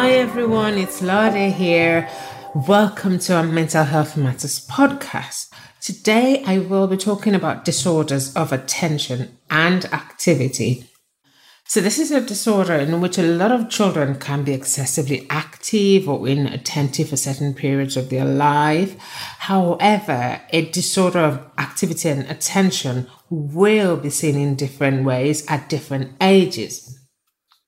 Hi everyone, it's Lade here. Welcome to our Mental Health Matters podcast. Today I will be talking about disorders of attention and activity. So, this is a disorder in which a lot of children can be excessively active or inattentive for certain periods of their life. However, a disorder of activity and attention will be seen in different ways at different ages.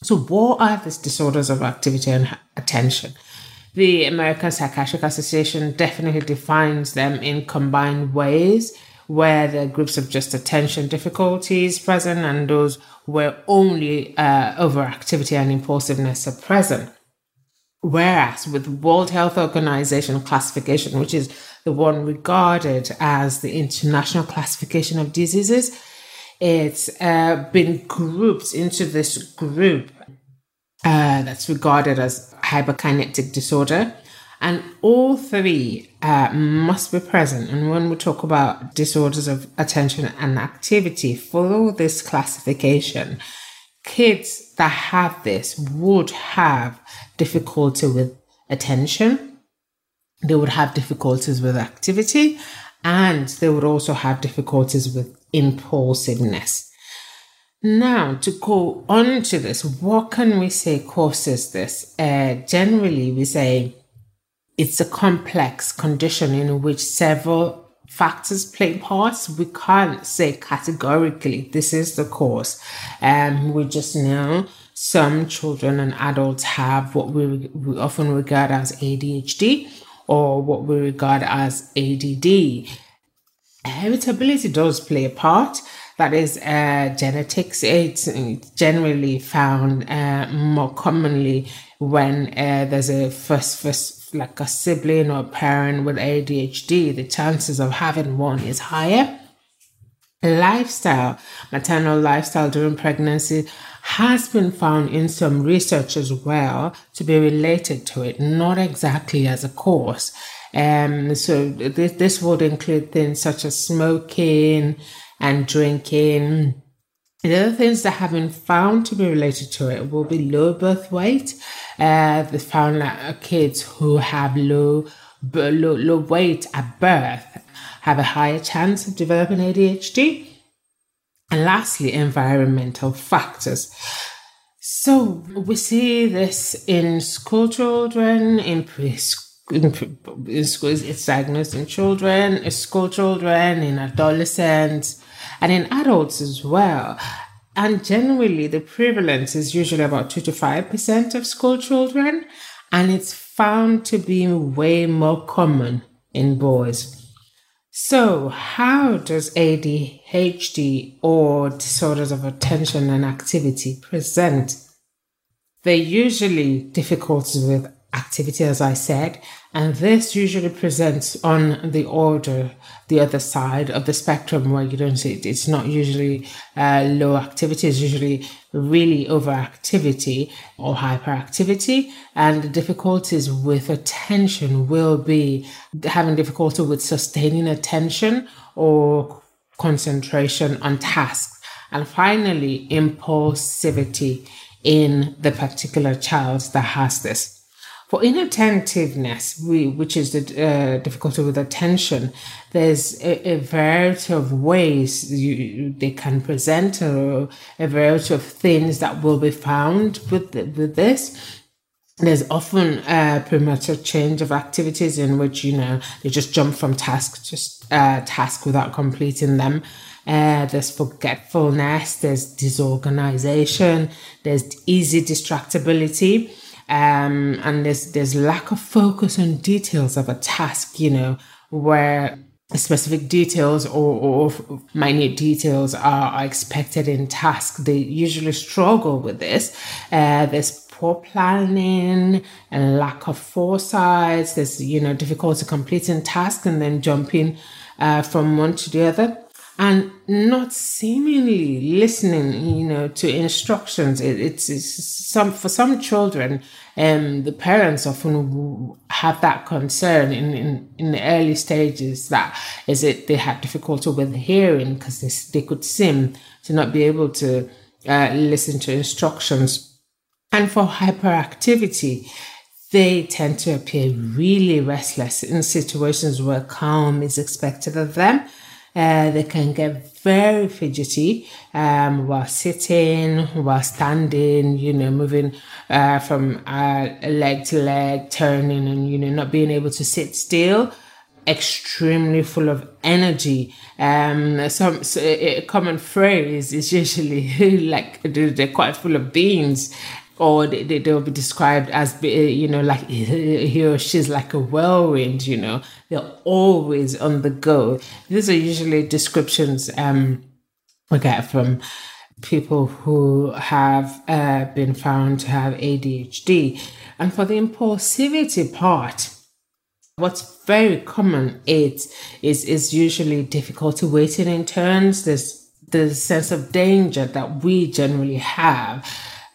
So, what are these disorders of activity and attention? The American Psychiatric Association definitely defines them in combined ways, where there are groups of just attention difficulties present and those where only uh, overactivity and impulsiveness are present. Whereas with World Health Organization classification, which is the one regarded as the international classification of diseases, it's uh, been grouped into this group uh, that's regarded as hyperkinetic disorder. And all three uh, must be present. And when we talk about disorders of attention and activity, follow this classification. Kids that have this would have difficulty with attention, they would have difficulties with activity, and they would also have difficulties with impulsiveness. Now, to go on to this, what can we say causes this? Uh, generally, we say it's a complex condition in which several factors play parts. We can't say categorically this is the cause. Um, we just know some children and adults have what we, we often regard as ADHD or what we regard as ADD. Heritability does play a part. That is uh, genetics. It's generally found uh, more commonly when uh, there's a first, first, like a sibling or a parent with ADHD. The chances of having one is higher. Lifestyle, maternal lifestyle during pregnancy has been found in some research as well to be related to it, not exactly as a cause. Um, so this, this would include things such as smoking and drinking. The other things that have been found to be related to it will be low birth weight. Uh, they found that kids who have low, low, low weight at birth have a higher chance of developing ADHD. And lastly, environmental factors. So we see this in school children, in preschool in schools, it's diagnosed in children, school children, in adolescents, and in adults as well. And generally, the prevalence is usually about 2 to 5% of school children, and it's found to be way more common in boys. So, how does ADHD or disorders of attention and activity present? They're usually difficulties with activity, as I said, and this usually presents on the order, the other side of the spectrum where you don't see it. It's not usually uh, low activity, it's usually really overactivity or hyperactivity. And the difficulties with attention will be having difficulty with sustaining attention or concentration on tasks. And finally, impulsivity in the particular child that has this. For inattentiveness, we, which is the uh, difficulty with attention, there's a, a variety of ways you, they can present, or a variety of things that will be found with, the, with this. There's often a premature change of activities in which, you know, they just jump from task to uh, task without completing them. Uh, there's forgetfulness, there's disorganization, there's easy distractibility um, and there's there's lack of focus on details of a task, you know, where specific details or, or minute details are, are expected in task. They usually struggle with this. Uh, there's poor planning and lack of foresight. There's, you know, difficulty completing tasks and then jumping uh, from one to the other and not seemingly listening, you know, to instructions. It, it's, it's, some for some children, um, the parents often have that concern in, in, in the early stages that is it they have difficulty with hearing because they, they could seem to not be able to uh, listen to instructions. And for hyperactivity, they tend to appear really restless in situations where calm is expected of them. Uh, they can get very fidgety um, while sitting, while standing, you know, moving uh, from uh, leg to leg, turning, and, you know, not being able to sit still. Extremely full of energy. Um, some so a common phrase is usually like they're quite full of beans or they, they, they'll be described as you know like he or she's like a whirlwind you know. They're always on the go. These are usually descriptions um we get from people who have uh, been found to have adhd and for the impulsivity part what's very common is is is usually difficulty waiting in turns. There's the sense of danger that we generally have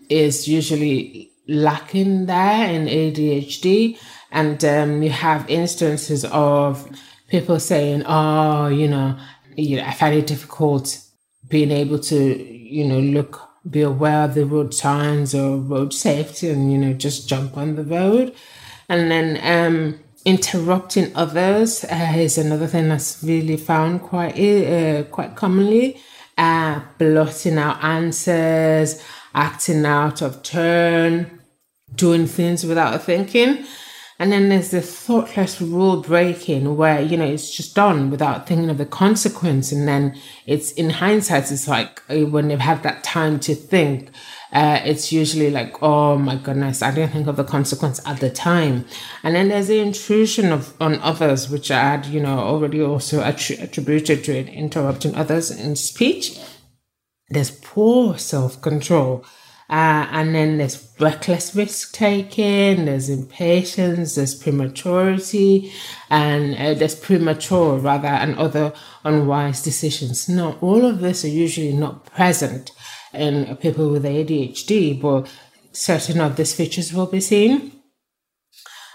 is usually lacking there in ADHD. And um, you have instances of people saying, oh, you know, you know, I find it difficult being able to, you know, look, be aware of the road signs or road safety and, you know, just jump on the road. And then um, interrupting others uh, is another thing that's really found quite, uh, quite commonly. Uh, blotting out answers, acting out of turn, doing things without thinking. And then there's the thoughtless rule breaking where, you know, it's just done without thinking of the consequence. And then it's in hindsight, it's like uh, when they've had that time to think, uh, it's usually like, oh my goodness, I didn't think of the consequence at the time. And then there's the intrusion of on others, which I had, you know, already also attributed to it, interrupting others in speech there's poor self control. Uh, and then there's reckless risk taking, there's impatience, there's prematurity, and uh, there's premature rather, and other unwise decisions. Now, all of this are usually not present in people with ADHD, but certain of these features will be seen.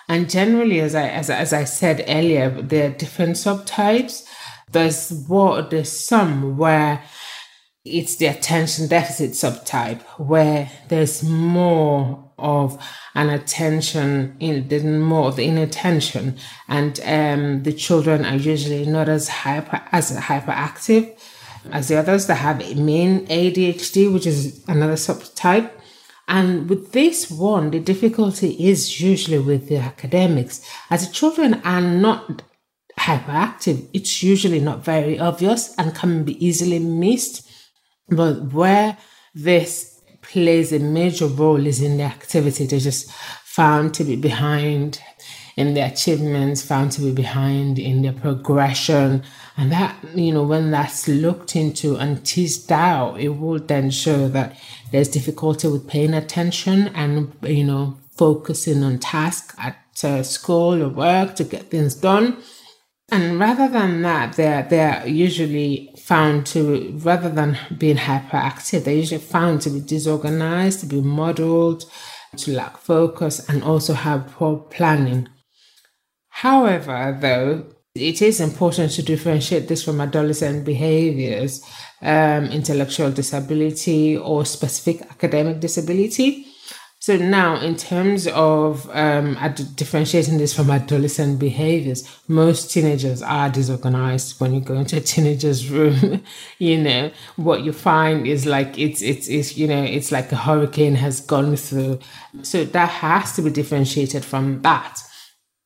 And generally, as I as, as I said earlier, there are different subtypes. There's what there's some where it's the attention deficit subtype where there's more of an attention in there's more of the inattention and um, the children are usually not as hyper as hyperactive as the others. That have a main ADHD which is another subtype. And with this one the difficulty is usually with the academics. As the children are not hyperactive it's usually not very obvious and can be easily missed but where this plays a major role is in the activity. They're just found to be behind in their achievements, found to be behind in their progression. And that, you know, when that's looked into and teased out, it will then show that there's difficulty with paying attention and, you know, focusing on task at uh, school or work to get things done. And rather than that, they're, they're usually found to, rather than being hyperactive, they're usually found to be disorganized, to be muddled, to lack focus, and also have poor planning. However, though, it is important to differentiate this from adolescent behaviors, um, intellectual disability, or specific academic disability. So now, in terms of um, differentiating this from adolescent behaviors, most teenagers are disorganized. When you go into a teenager's room, you know what you find is like it's it's it's you know it's like a hurricane has gone through. So that has to be differentiated from that.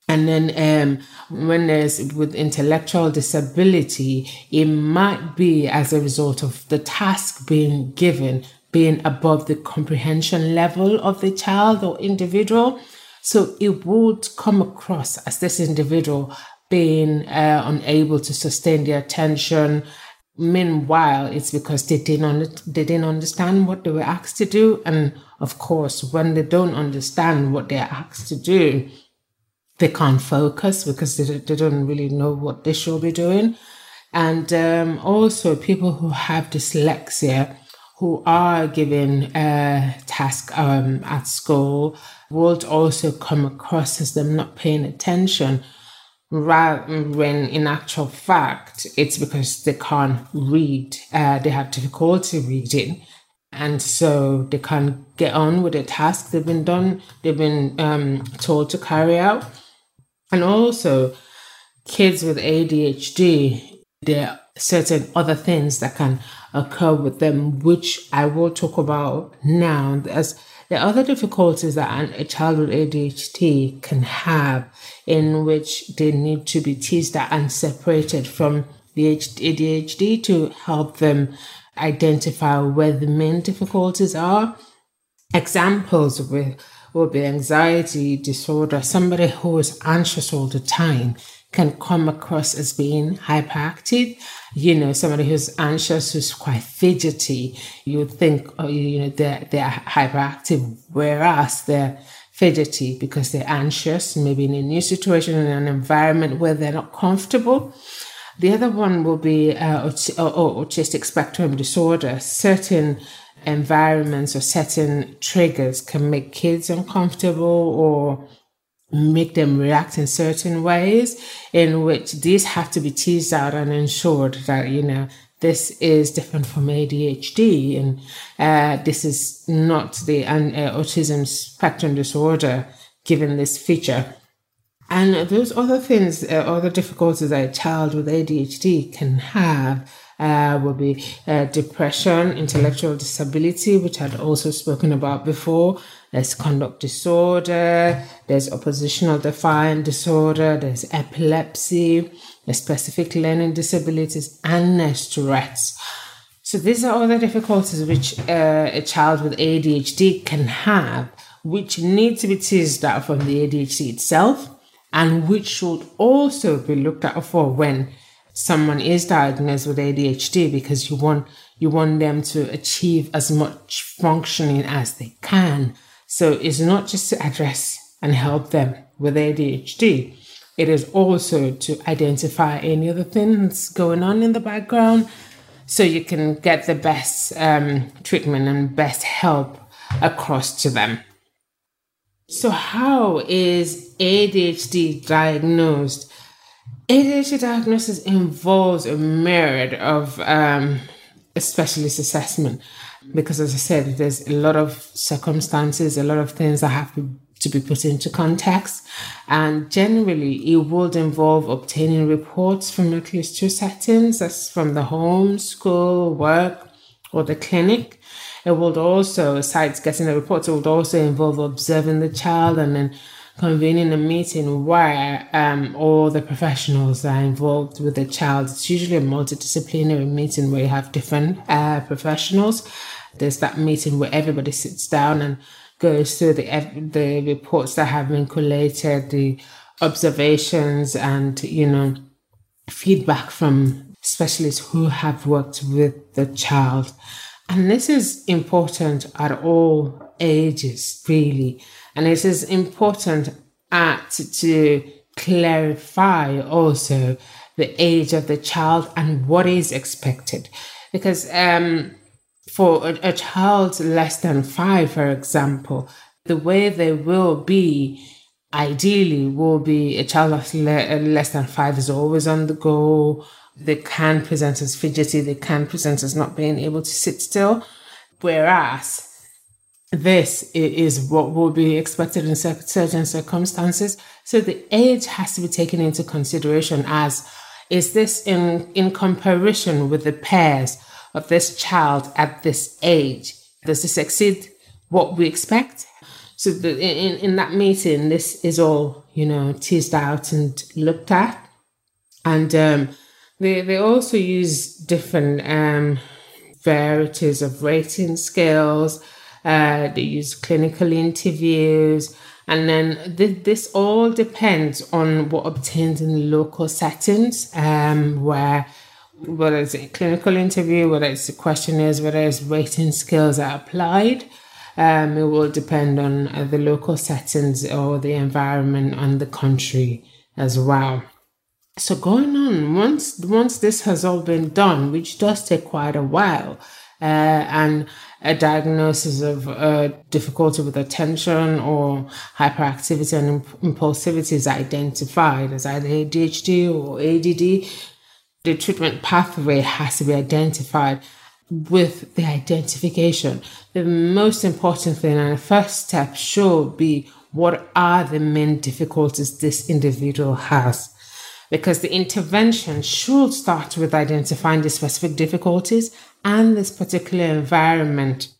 And then um, when there's with intellectual disability, it might be as a result of the task being given being above the comprehension level of the child or individual. So it would come across as this individual being uh, unable to sustain the attention, meanwhile, it's because they didn't under, they didn't understand what they were asked to do, and of course, when they don't understand what they're asked to do, they can't focus because they, they don't really know what they should be doing. And um, also, people who have dyslexia, who are given a task um, at school, would also come across as them not paying attention rather when in actual fact it's because they can't read uh, they have difficulty reading. And so they can't get on with the task they've been done they've been um, told to carry out. And also kids with adhd there are certain other things that can occur with them which i will talk about now as the other difficulties that a child with ADHD can have in which they need to be teased and separated from the ADHD to help them identify where the main difficulties are. Examples will, will be anxiety disorder, somebody who is anxious all the time can come across as being hyperactive. You know, somebody who's anxious, who's quite fidgety, you would think, oh, you know, they're, they're hyperactive, whereas they're fidgety because they're anxious, maybe in a new situation, in an environment where they're not comfortable. The other one will be uh, autistic spectrum disorder. Certain environments or certain triggers can make kids uncomfortable or make them react in certain ways in which these have to be teased out and ensured that you know this is different from ADHD and uh, this is not the uh, autism spectrum disorder given this feature. And those other things, uh, other difficulties that a child with ADHD can have uh, will be uh, depression, intellectual disability, which I'd also spoken about before. There's conduct disorder, there's oppositional defiant disorder, there's epilepsy, there's specific learning disabilities, and there's Tourette's. So these are all the difficulties which uh, a child with ADHD can have, which need to be teased out from the ADHD itself, and which should also be looked at for when someone is diagnosed with ADHD because you want you want them to achieve as much functioning as they can. So it's not just to address and help them with ADHD. It is also to identify any other things going on in the background so you can get the best um, treatment and best help across to them. So, how is ADHD diagnosed? ADHD diagnosis involves a myriad of um, specialist assessment because, as I said, there's a lot of circumstances, a lot of things that have to, be put into context. And generally, it would involve obtaining reports from at least two settings that's from the home, school, work, or the clinic. It would also, besides getting the reports, it would also involve observing the child and then convening a meeting where um, all the professionals are involved with the child. It's usually a multidisciplinary meeting where you have different uh, professionals. There's that meeting where everybody sits down and goes through the the reports that have been collated, the observations, and you know feedback from specialists who have worked with the child. And this is important at all ages, really and it is important at, to clarify also the age of the child and what is expected. Because um, for a, a child less than five, for example, the way they will be ideally will be a child of le- less than five is always on the go. They can present as fidgety, they can present as not being able to sit still. Whereas this is what will be expected in certain circumstances. So the age has to be taken into consideration as is this in, in comparison with the peers of this child at this age? Does this exceed what we expect? So the, in, in that meeting, this is all, you know, teased out and looked at. And um, they, they also use different um, varieties of rating scales uh, they use clinical interviews. And then th- this all depends on what obtains in local settings, um, where whether it's a clinical interview, whether it's the questionnaires, whether it's rating skills are applied. Um, it will depend on uh, the local settings or the environment and the country as well. So going on, once once this has all been done, which does take quite a while, uh, and a diagnosis of uh, difficulty with attention or hyperactivity and impulsivity is identified as either ADHD or ADD, the treatment pathway has to be identified with the identification. The most important thing and the first step should be what are the main difficulties this individual has because the intervention should start with identifying the specific difficulties and this particular environment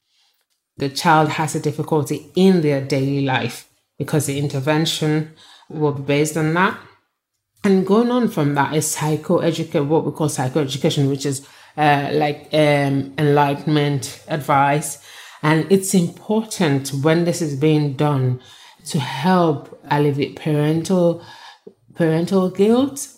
the child has a difficulty in their daily life because the intervention will be based on that. And going on from that is psychoeducation, what we call psychoeducation, which is uh, like um, enlightenment advice. And it's important when this is being done to help alleviate parental parental guilt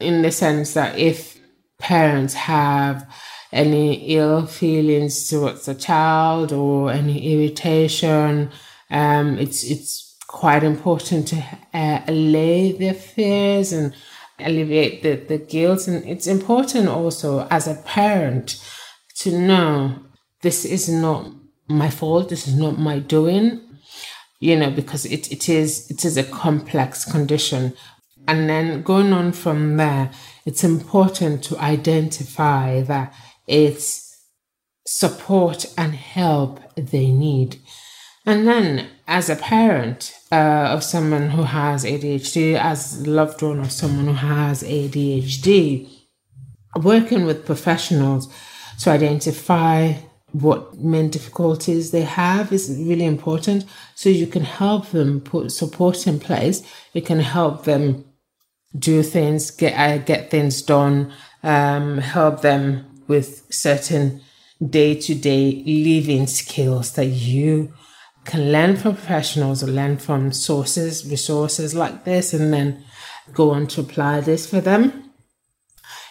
in the sense that if parents have any ill feelings towards the child or any irritation, um, it's it's quite important to uh, allay their fears and alleviate the, the guilt. And it's important also as a parent to know this is not my fault, this is not my doing, you know, because it, it is it is a complex condition and then going on from there, it's important to identify that it's support and help they need. And then, as a parent uh, of someone who has ADHD, as loved one of someone who has ADHD, working with professionals to identify what main difficulties they have is really important. So you can help them put support in place. You can help them do things, get uh, get things done, um, help them with certain day to day living skills that you can learn from professionals or learn from sources, resources like this, and then go on to apply this for them.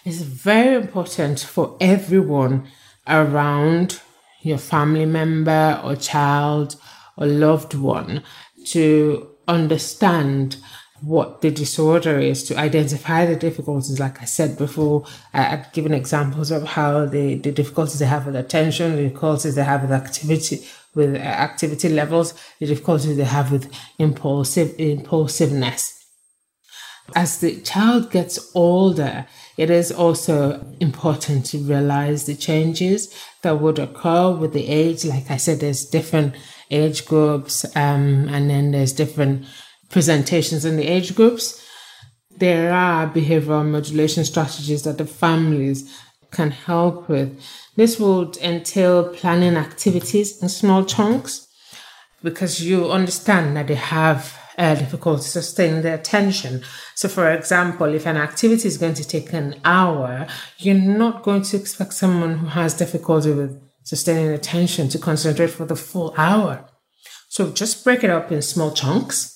It's very important for everyone around your family member or child or loved one to understand what the disorder is to identify the difficulties. Like I said before, I, I've given examples of how the, the difficulties they have with attention, the difficulties they have with activity, with activity levels, the difficulties they have with impulsive impulsiveness. As the child gets older, it is also important to realize the changes that would occur with the age. Like I said, there's different age groups, um, and then there's different presentations in the age groups, there are behavioral modulation strategies that the families can help with. This would entail planning activities in small chunks because you understand that they have uh, difficulty sustaining their attention. So, for example, if an activity is going to take an hour, you're not going to expect someone who has difficulty with sustaining attention to concentrate for the full hour. So, just break it up in small chunks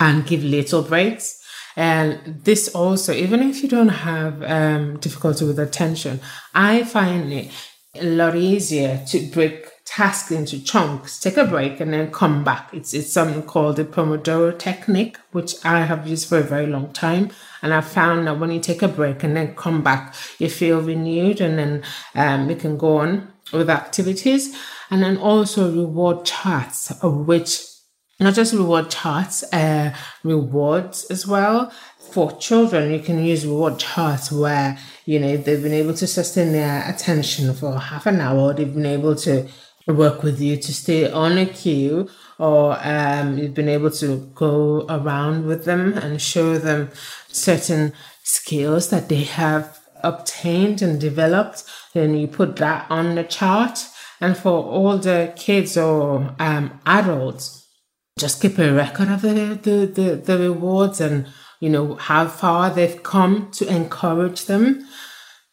and give little breaks. And this also, even if you don't have um, difficulty with attention, I find it a lot easier to break tasks into chunks, take a break, and then come back. It's it's something called the Pomodoro technique, which I have used for a very long time. And I found that when you take a break and then come back, you feel renewed, and then um, you can go on with activities. And then also reward charts, of which not just reward charts, uh, rewards as well. For children, you can use reward charts where, you know, they've been able to sustain their attention for half an hour, they've been able to work with you to stay on a queue, or um, you've been able to go around with them and show them certain skills that they have obtained and developed. Then you put that on the chart. And for older kids or um, adults, just keep a record of the, the, the, the rewards and, you know, how far they've come to encourage them.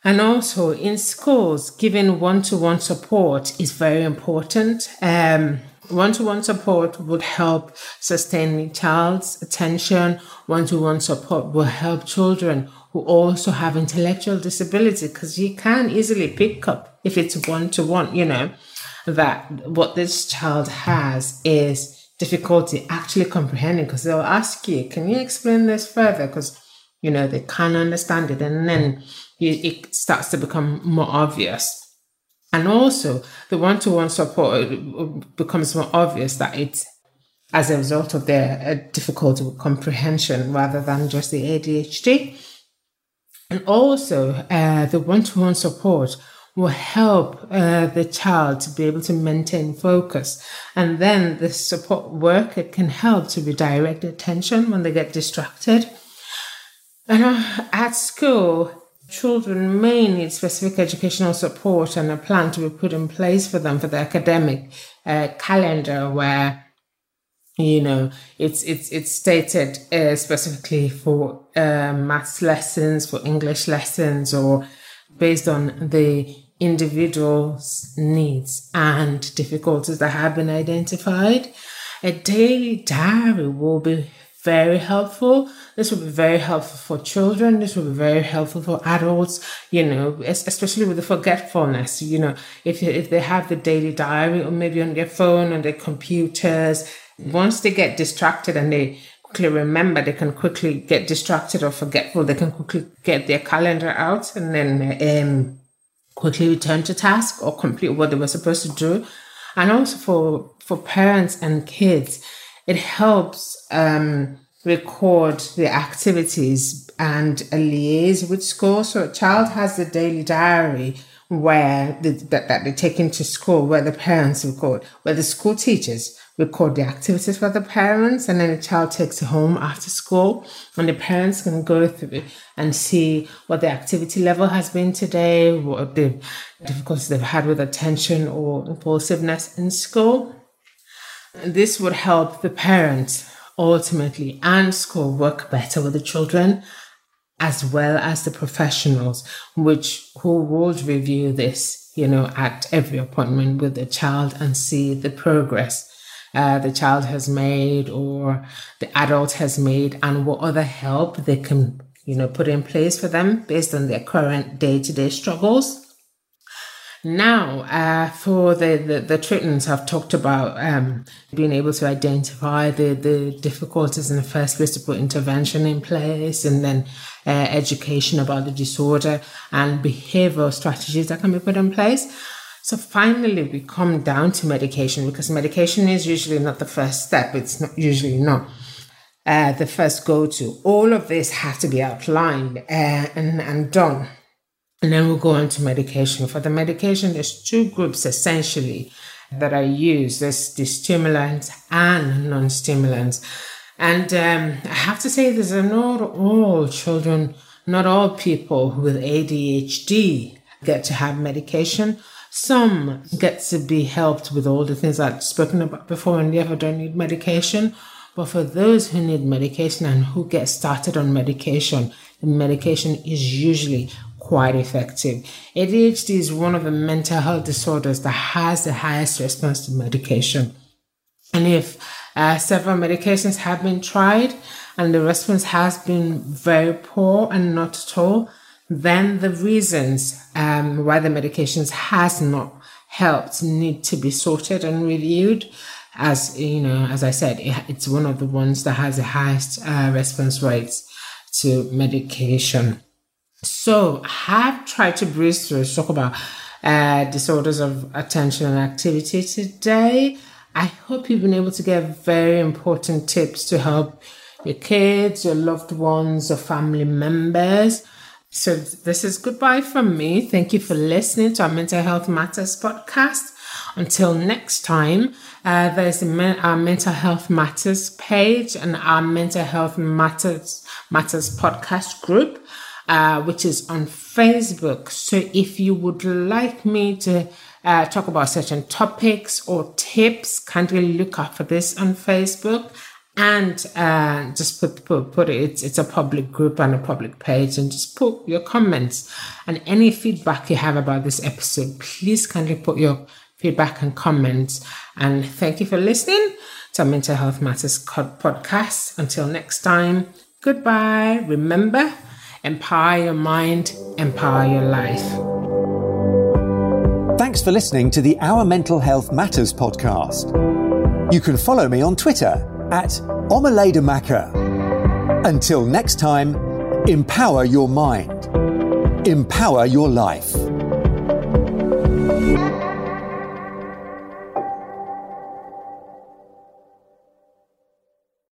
And also in schools, giving one-to-one support is very important. Um, one-to-one support would help sustain the child's attention. One-to-one support will help children who also have intellectual disability because you can easily pick up if it's one to one, you know, that what this child has is difficulty actually comprehending because they'll ask you, can you explain this further? Because, you know, they can't understand it. And then it starts to become more obvious. And also, the one to one support becomes more obvious that it's as a result of their uh, difficulty with comprehension rather than just the ADHD. And also, uh, the one to one support will help uh, the child to be able to maintain focus. And then the support worker can help to redirect attention when they get distracted. And uh, at school, children may need specific educational support and a plan to be put in place for them for the academic uh, calendar where you know it's it's it's stated uh, specifically for uh, maths lessons for english lessons or based on the individual's needs and difficulties that have been identified a daily diary will be very helpful. This will be very helpful for children. This will be very helpful for adults, you know, especially with the forgetfulness, you know, if, if they have the daily diary or maybe on their phone, on their computers, once they get distracted and they quickly remember, they can quickly get distracted or forgetful. They can quickly get their calendar out and then um, quickly return to task or complete what they were supposed to do. And also for, for parents and kids, it helps um, record the activities and liaise with school. So a child has the daily diary where the, that, that they take into school, where the parents record, where the school teachers record the activities for the parents, and then the child takes home after school, and the parents can go through and see what the activity level has been today, what the difficulties they've had with attention or impulsiveness in school. This would help the parents ultimately and school work better with the children as well as the professionals which who would review this you know at every appointment with the child and see the progress uh, the child has made or the adult has made and what other help they can you know put in place for them based on their current day-to-day struggles now, uh, for the, the, the treatments, I've talked about um, being able to identify the, the difficulties in the first place to put intervention in place and then uh, education about the disorder and behavioral strategies that can be put in place. So finally, we come down to medication because medication is usually not the first step. It's not usually not uh, the first go to. All of this has to be outlined uh, and, and done and then we'll go on to medication. For the medication, there's two groups essentially that I use. There's the stimulants and non-stimulants. And um, I have to say, there's not all children, not all people with ADHD get to have medication. Some get to be helped with all the things I've spoken about before and they don't need medication. But for those who need medication and who get started on medication, the medication is usually quite effective. ADHD is one of the mental health disorders that has the highest response to medication. And if uh, several medications have been tried and the response has been very poor and not at all, then the reasons um, why the medications has not helped need to be sorted and reviewed. As you know, as I said, it, it's one of the ones that has the highest uh, response rates to medication. So I have tried to breeze through, talk about uh, disorders of attention and activity today. I hope you've been able to get very important tips to help your kids, your loved ones, or family members. So this is goodbye from me. Thank you for listening to our Mental Health Matters podcast. Until next time, uh, there's our Mental Health Matters page and our Mental Health Matters Matters podcast group uh, which is on Facebook. So if you would like me to uh, talk about certain topics or tips, kindly look up for this on Facebook and uh, just put, put, put it, it's, it's a public group and a public page and just put your comments and any feedback you have about this episode. Please kindly put your feedback and comments. And thank you for listening to Mental Health Matters podcast. Until next time, goodbye. Remember, Empower your mind, empower your life. Thanks for listening to the Our Mental Health Matters podcast. You can follow me on Twitter at Omaledamaka. Until next time, empower your mind, empower your life.